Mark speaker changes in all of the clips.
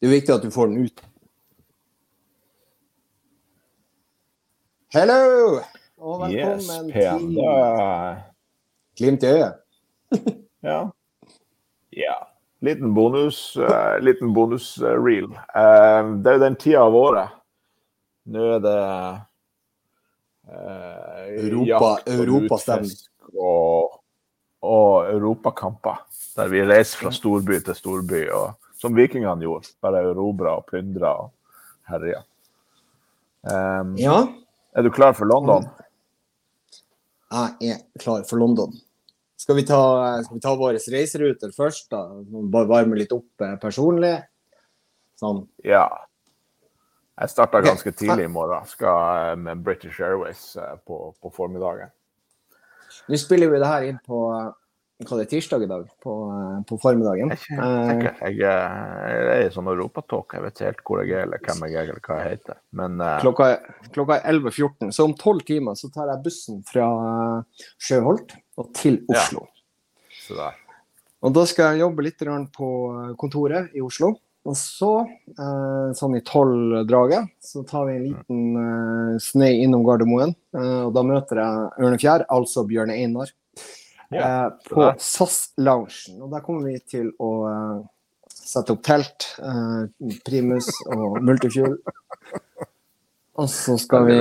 Speaker 1: Det er viktig at du får den ut. Hello! Og velkommen
Speaker 2: yes,
Speaker 1: til Glimt i øyet.
Speaker 2: ja. ja. Liten bonus, uh, liten bonus uh, reel. Uh, det er jo den tida av året. Nå er det eh,
Speaker 1: Europa-
Speaker 2: jakt og
Speaker 1: Europastemning.
Speaker 2: utfisk Og, og europakamper. Der vi reiser fra storby til storby, og, som vikingene gjorde. Bare erobra og plyndra og herja. Um,
Speaker 1: Ja,
Speaker 2: Er du klar for London?
Speaker 1: jeg er klar for London. Skal vi ta, skal vi ta våre reiseruter først, da? Bare varme litt opp eh, personlig. Sånn.
Speaker 2: Ja. Jeg starta ganske tidlig i morgen. Skal eh, med British Airways eh, på, på formiddagen.
Speaker 1: Nå spiller vi det her inn på hva det er tirsdag i dag, på, eh, på formiddagen.
Speaker 2: Jeg helt
Speaker 1: Eh.
Speaker 2: Jeg, eh, jeg er i sånn europatåke, Jeg vet ikke helt hvor jeg er, eller hvem jeg er, eller hva jeg heter. Men uh...
Speaker 1: Klokka, er- klokka er 11.14, så om tolv timer så tar jeg bussen fra Sjøholt og til
Speaker 2: Ja.
Speaker 1: Oslo.
Speaker 2: så.
Speaker 1: Og da skal jeg jobbe litt på kontoret i Oslo. Og så, eh, sånn i tolv-draget, så tar vi en liten snei innom Gardermoen. Og da møter jeg Ørnefjær, altså Bjørne Einar,
Speaker 2: Ja,
Speaker 1: eh, på. SAS-loungen. Og der kommer vi til å eh, sette opp telt, eh, primus og multifuel. Og så skal vi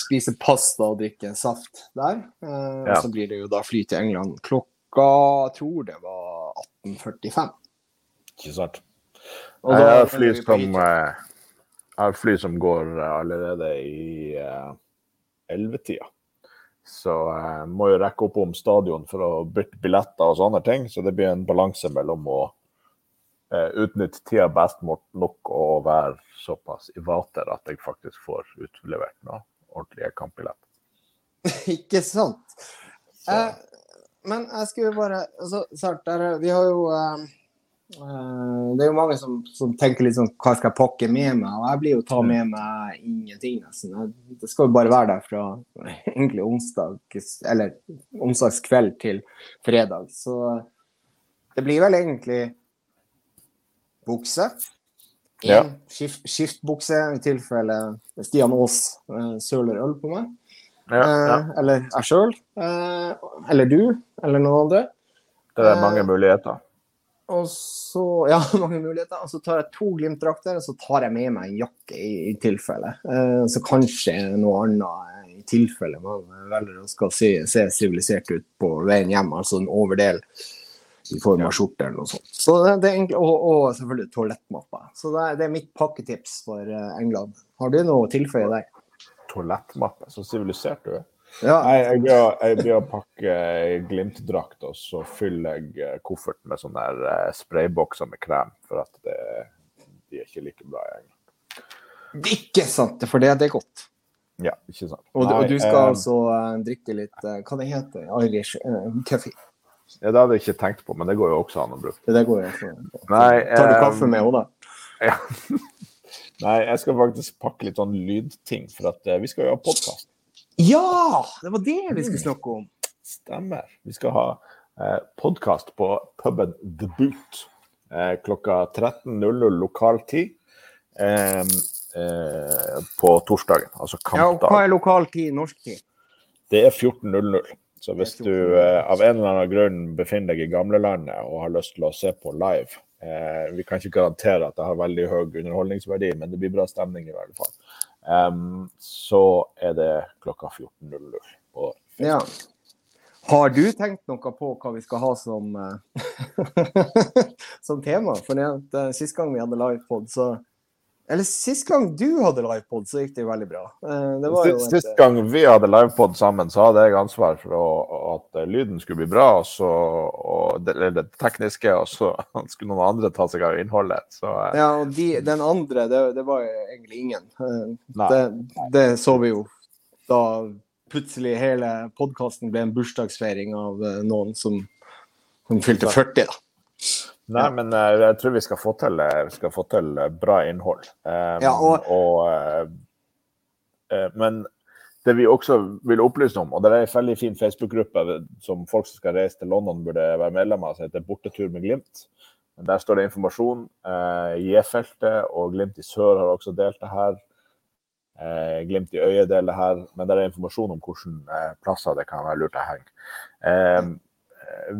Speaker 1: spise pasta og drikke saft der.
Speaker 2: Ja.
Speaker 1: Så blir det jo da fly til England klokka jeg tror det var 18.45.
Speaker 2: Ikke sant.
Speaker 1: Og
Speaker 2: Jeg har fly som, jeg har fly som går allerede i 11-tida. Så jeg må jo rekke opp om stadion for å bytte billetter og sånne ting. Så det blir en balanse mellom å eh, utnytte tida best nok og være såpass i vater at jeg faktisk får utlevert noe ordentlige kampbilletter.
Speaker 1: Ikke sant? Eh, men jeg skulle bare altså, Sart, der, er- vi har jo eh, eh, Det er jo mange som, som tenker litt sånn Hva skal jeg pakke med meg? Og jeg blir jo ta med meg ingenting, nesten. Det skal jo bare være der fra egentlig onsdag Eller onsdagskveld til fredag. Så det blir vel egentlig bukse.
Speaker 2: Ja.
Speaker 1: Skift, skiftbukse i tilfelle Stian Aas eh, søler øl på meg.
Speaker 2: ja, ja.
Speaker 1: Eh, eller jeg sjøl. Eh, eller du, eller noen andre.
Speaker 2: Det er
Speaker 1: eh,
Speaker 2: mange muligheter.
Speaker 1: Og så Ja, mange muligheter. Og så tar jeg to Glimt-drakter, og så tar jeg med meg en jakke i, i tilfelle. Eh, så kanskje noe annet i tilfelle man velger å skal se, se sivilisert ut på veien hjem. Altså en overdel i form av skjorte eller noe sånt. Så det, det er egentlig, og, og selvfølgelig toalettmappe. Så det, er- det er mitt pakketips for eh, England. Har du noe å tilføye der?
Speaker 2: Toalettmappe. Så sivilisert du er.
Speaker 1: Ja,
Speaker 2: jeg jeg blir å pakke Glimt-drakt, og så fyller jeg eh, kofferten med sånne der, eh, spraybokser med krem, for at det, de er ikke like bra i England.
Speaker 1: ikke sant, for det, det er godt.
Speaker 2: Ja, ikke sant.
Speaker 1: Og,
Speaker 2: Nei,
Speaker 1: og du skal
Speaker 2: eh,
Speaker 1: altså eh, drikke litt Hva det heter Irish uh, coffee?
Speaker 2: ja, Det hadde jeg ikke tenkt på, men det går jo også an å bruke.
Speaker 1: Det går jo også.
Speaker 2: Nei,
Speaker 1: Tar du kaffe med henne, da?
Speaker 2: Ja. Nei, jeg skal faktisk pakke litt sånn lydting, for at vi skal jo ha podkast.
Speaker 1: Ja! Det var det vi skulle snakke om.
Speaker 2: Stemmer. Vi skal ha eh, podkast på puben The Boot eh, klokka 13.00 lokal tid eh, eh, på torsdagen, altså
Speaker 1: Ja, og hva er lokal tid, norsk tid?
Speaker 2: Det er 14.00. Så hvis du eh, av en eller annen grunn befinner deg i gamlelandet og har lyst til å se på live eh, Vi kan ikke garantere at det har veldig høy underholdningsverdi, men det blir bra stemning i hvert fall. Em, så er det klokka 14.00 på
Speaker 1: Ja. Har du tenkt noe på hva vi skal ha som, eh, som tema? For sist gang vi hadde livepod, så Eller sist gang du hadde livepod, så gikk det jo veldig bra. Eh, det var jo
Speaker 2: Sist, sist gang vi hadde livepod sammen, så hadde jeg ansvar for å, at eh, lyden skulle bli bra, og, så, og det, det tekniske, og så skulle noen andre ta seg av innholdet. Så eh,
Speaker 1: Ja, og de, den andre, det, det var egentlig ingen. Det, det så vi jo da plutselig hele podkasten ble en bursdagsfeiring av noen som, som fylte 40. da.
Speaker 2: Nei, men eh, jeg tror vi skal få til, eh, skal få til eh, bra innhold. Um,
Speaker 1: Ja, og-
Speaker 2: og, uh, men det vi også vil opplyse om, og det er en veldig fin Facebook-gruppe som folk som skal reise til London burde være medlem av, som heter Bortetur med Glimt. Der står det informasjon. Uh, J-feltet og Glimt i sør har også delt det her. Uh, Glimt i øyet deler det her. Men det er informasjon om hvilke plasser det kan være lurt å henge. Eh,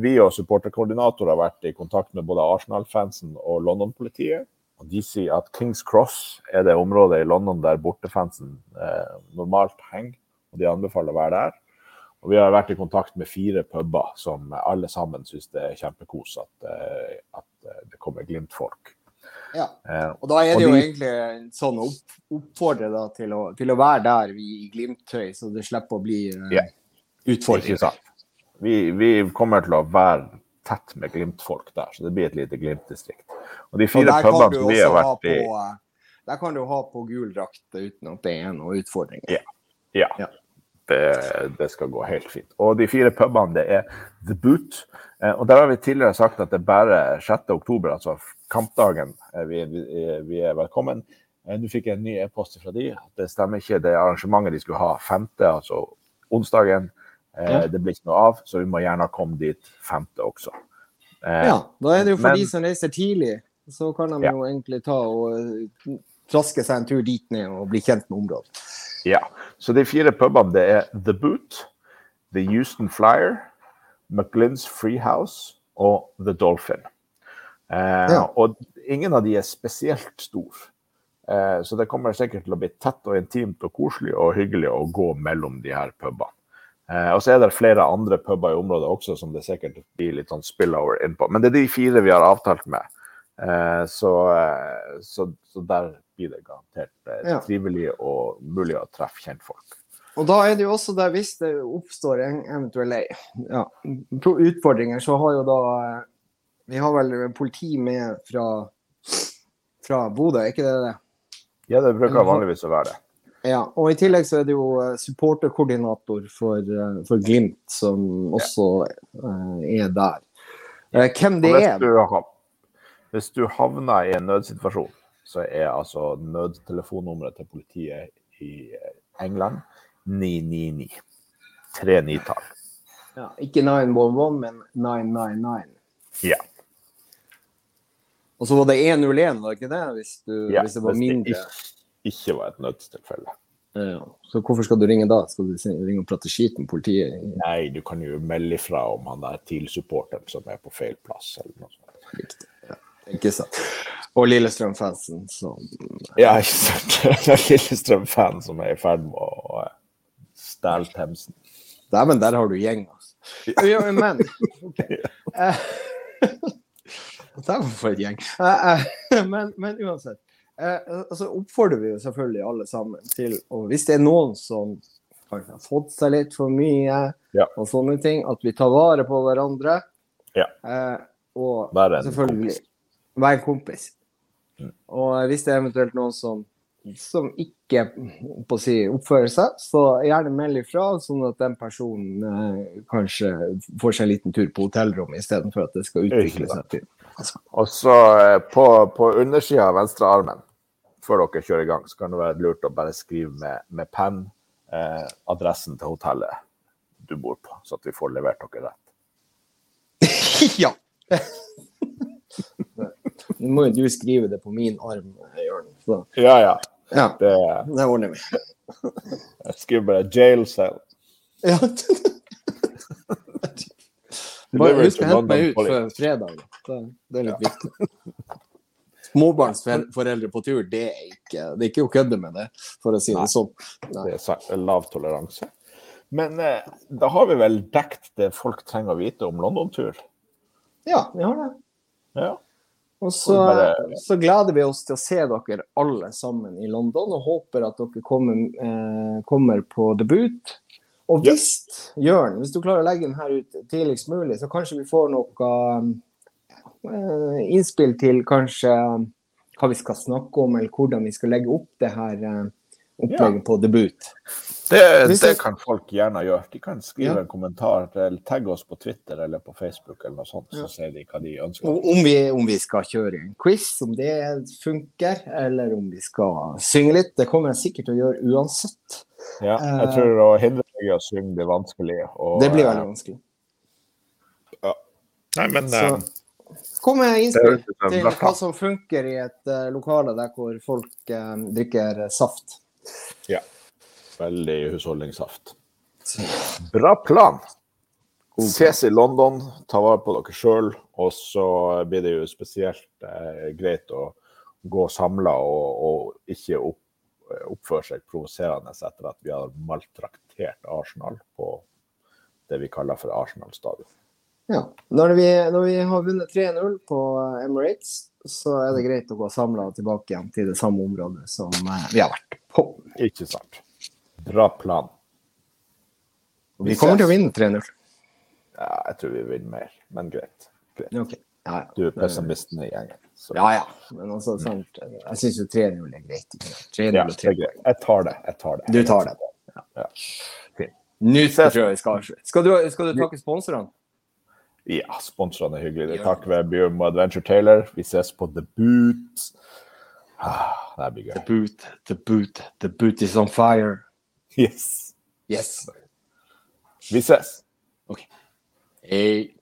Speaker 2: vi og supporterkoordinator har vært i kontakt med både Arsenal-fansen og London-politiet. og De sier at Kings Cross er det området i London der bortefansen eh, normalt henger. og De anbefaler å være der. Og vi har vært i kontakt med fire puber som alle sammen syns det er kjempekos at, eh, at det kommer Glimt-folk.
Speaker 1: Ja. Og da er det jo egentlig sånn opp, oppfordre da, til, å, til, å, være der vi i Glimt-tøy, så det slipper å bli eh,
Speaker 2: yeah.
Speaker 1: utfordringer.
Speaker 2: Vi, vi, kommer til å være tett med Glimt-folk der, så det blir et lite Glimt-distrikt. Og de fire pubene som vi har vært i
Speaker 1: på, Der kan du ha på gul drakt uten at det er noen utfordringer.
Speaker 2: Ja. ja. ja. Det, det, skal gå helt fint. Og de fire pubene, det er The Boot. Eh, og der har vi tidligere sagt at det er bare 6. oktober, altså kampdagen, vi, vi, vi er velkommen. Eh, nå fikk jeg en ny e-post fra de. Det stemmer ikke. Det arrangementet de skulle ha 5., altså onsdagen, eh, ja. det blir ikke noe av. Så vi må gjerne komme dit femte også.
Speaker 1: Ja, da er det jo for Men, de som reiser tidlig, så kan de ja. jo egentlig ta og traske seg en tur dit ned og bli kjent med området.
Speaker 2: Ja. Så de fire pubene det er The Boot, The Houston Flyer, McLinns Freehouse og The Dolphin. Eh, ja. Og ingen av de er spesielt store. Eh, så det kommer sikkert til å bli tett og intimt og koselig og hyggelig å gå mellom de her pubene. Eh, og så er det flere andre puber i området også som det sikkert blir litt sånn spillover innpå. Men det er de fire vi har avtalt med. Eh, så, eh, så, så, der blir det garantert trivelig og mulig å treffe kjentfolk.
Speaker 1: Og da er det jo også der, hvis det oppstår en eventuelle ja, utfordringer, så har jo da Vi har vel politi med fra, fra Bodø, er ikke det det?
Speaker 2: Ja, det bruker vanligvis å være det.
Speaker 1: Ja, og I tillegg så er det jo supporterkoordinator for, for Glimt som også ja. er der. Hvem det er
Speaker 2: Hvis du havner i en nødsituasjon, så er altså nødtelefonnummeret til politiet i England 999. Tre nitall.
Speaker 1: Ja, ikke 911, men 999.
Speaker 2: Ja.
Speaker 1: Og så var det 101, var det ikke det? Hvis, du,
Speaker 2: ja,
Speaker 1: hvis det var mindre?
Speaker 2: Hvis ikke, var et nødstilfelle.
Speaker 1: Ja, så hvorfor skal du ringe da? Skal du ringe og prate skit med politiet?
Speaker 2: Nei, du kan jo melde ifra om han er TIL-supporteren som er på feil plass. eller noe sånt.
Speaker 1: Riktig. Ja, ikke sant. Og Lillestrøm-fansen som
Speaker 2: Ja, ikke sant. Lillestrøm-fan som er i ferd med å stjele Themsen.
Speaker 1: Dæven, der har du gjeng, altså. Ja, men okay. Dæven, for et gjeng. Eh, eh, men, men uansett. Eh, altså oppfordrer vi jo selvfølgelig alle sammen til og Hvis det er noen som kanskje har fått seg litt for mye
Speaker 2: ja.
Speaker 1: og sånne ting, at vi tar vare på hverandre.
Speaker 2: Ja.
Speaker 1: og
Speaker 2: selvfølgelig
Speaker 1: være en kompis. Og hvis det er eventuelt noen som, som ikke si, oppfører seg, så gjerne meld ifra, sånn at den personen eh, kanskje får seg en liten tur på hotellrommet istedenfor at det skal utvikle seg til
Speaker 2: Og så eh, på, på undersida av venstrearmen, før dere kjører i gang, så kan det være lurt å bare skrive med, med penn eh, adressen til hotellet du bor på, så at vi får levert dere rett.
Speaker 1: ja. Nå må jo du skrive det på min arm, Jørn.
Speaker 2: Ja, ja.
Speaker 1: ja. Det, det ordner vi.
Speaker 2: Jeg skriver bare 'jail cell'.
Speaker 1: Ja. Bare husk å hente meg ut før fredag. Det er litt ja. viktig. Småbarnsforeldre på tur, det er ikke, det er ikke å kødde med det, for å si
Speaker 2: Nei.
Speaker 1: det sånn.
Speaker 2: Nei. Det er lav toleranse. Men eh, da har vi vel dekt det folk trenger å vite om London-tur?
Speaker 1: Ja, vi har det.
Speaker 2: Ja.
Speaker 1: Og så, så, gleder vi oss til å se dere alle sammen i London, og håper at dere kommer, eh, kommer på debut. Og hvis, ja. Jørn, hvis du klarer å legge den her ut tidligst mulig, så kanskje vi får noe uh, innspill til kanskje hva vi skal snakke om, eller hvordan vi skal legge opp det her uh, opplegget ja. på debut.
Speaker 2: Det, det, kan folk gjerne gjøre. De kan skrive ja. en kommentar eller tagge oss på Twitter eller på Facebook, eller noe sånt, så ser de hva de ønsker.
Speaker 1: Om vi, om vi, skal kjøre en quiz, om det funker, eller om vi skal synge litt. Det kommer jeg sikkert til å gjøre uansett.
Speaker 2: Ja, jeg tror å deg å synge blir vanskelig. Og,
Speaker 1: det blir veldig vanskelig.
Speaker 2: Ja. Nei, men så,
Speaker 1: Kom med
Speaker 2: Det
Speaker 1: innspill til hva som funker i et uh, lokale der hvor folk uh, drikker saft.
Speaker 2: Ja. Veldig husholdningssaft. Bra plan. Ses i London, ta vare på dere sjøl, og så blir det jo spesielt eh, greit å gå samla og, og ikke opp, oppføre seg provoserende etter at vi har maltraktert Arsenal på det vi kaller for Arsenal stadion.
Speaker 1: Ja. Når vi, når vi har vunnet 3-0 på Emirates, så er det greit å gå samla tilbake igjen til det samme området som eh, vi har vært på.
Speaker 2: Ikke sant? Bra plan.
Speaker 1: Vi, vi kommer til å vinne 3-0.
Speaker 2: Ja, jeg tror vi vinner mer, men greit. greit.
Speaker 1: Ok. Ja, ja.
Speaker 2: Du er pessimisten i gjengen. Så.
Speaker 1: Ja, ja. Men altså, sant. Jeg syns jo 3-0 er greit. 3-0
Speaker 2: Ja, det
Speaker 1: 3
Speaker 2: greit. Jeg tar det. Jeg tar det.
Speaker 1: Du tar det.
Speaker 2: Ja.
Speaker 1: Nå tror jeg vi skal avslutte. Skal du, skal du takke sponsorene?
Speaker 2: Ja, sponsorene er hyggelige. Takk ved Bium Adventure Taylor. Vi ses på The Boot. Ah, det blir gøy.
Speaker 1: The boot, the boot, the boot is on fire.
Speaker 2: Yes.
Speaker 1: Yes.
Speaker 2: Vi ses.
Speaker 1: OK. Hei.